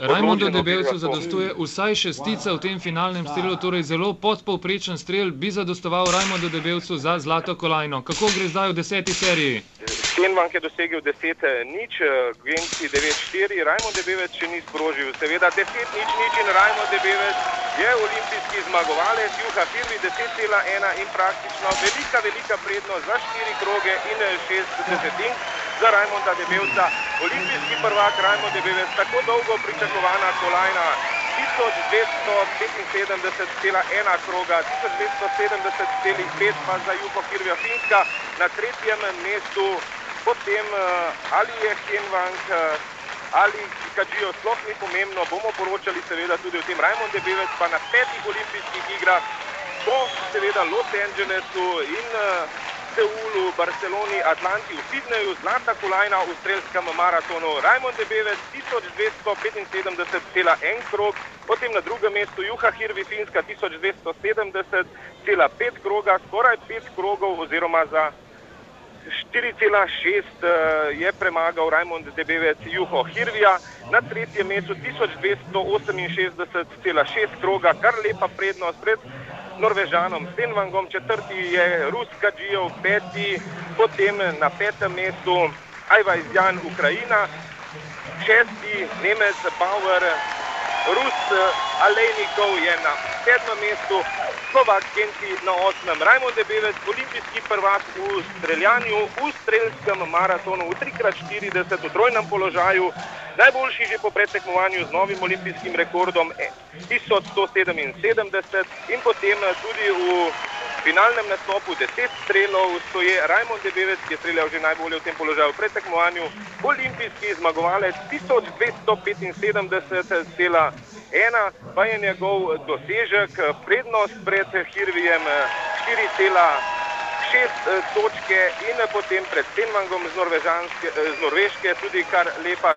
Rajmondu odločeno Debelcu zadostuje vsaj šestica v tem finalnem strelu, torej zelo podpovprečen strel bi zadostoval Rajmondu Debelcu za zlato kolajno. Kako gre zdaj v deseti seriji? Stenvank je dosegel 10 nič, Genci 9-4, Rajmond Debevec še ni sprožil. Seveda 10 nič nič in Rajmond Debevec je olimpijski zmagovalec, Juha Firmi 10,1 in praktično velika, velika prednost za 4 kroge in 6 desetink za Rajmonda Debevca. Olimpijski prvak Rajmond Debevec, tako dolgo pričakovana kolajna. 1275,1 kroga, 1270,5 pa za Juho Firmija Finska na tretjem mestu, potem ali je Henvank ali Kadžijo sploh ni pomembno, bomo poročali seveda tudi o tem Rajmond Debevec, pa na petih olimpijskih igrah po seveda Los Angelesu in Seulu, Barceloni, Atlanti, v Sydneyju, zlata kolajna v strelskem maratonu. Rajmond Debevec 1275,1 krog, potem na drugem mestu Juha Hirvi Finska 1270,5 kroga, skoraj 5 krogov oziroma za 4,6 je premagal Rajmond Debevec Juho Hirvija, na tretjem mestu 1268,6 kroga, kar lepa prednost pred Norvežanom Stenvangom, četrti je Rus Kadžijev, peti, potem na petem mestu Ajvajzjan Ukrajina, šesti Nemec Bauer, Rus Alejnikov je na sedmem mestu, Slovak Genci na osmem. Rajmond Debevec, olimpijski prvak v streljanju, v strelskem maratonu v 3x40 v trojnem položaju, najboljši že po predtekmovanju z novim olimpijskim rekordom 1177 in potem tudi v finalnem nastopu 10 strelov stoje Rajmond Debevec, ki je streljal že najbolje v tem položaju v predtekmovanju, olimpijski zmagovalec 1275,1 pa je njegov dosežek, prednost pred Hirvijem 4,6 točke in potem pred Stenvangom z Norveške tudi kar lepa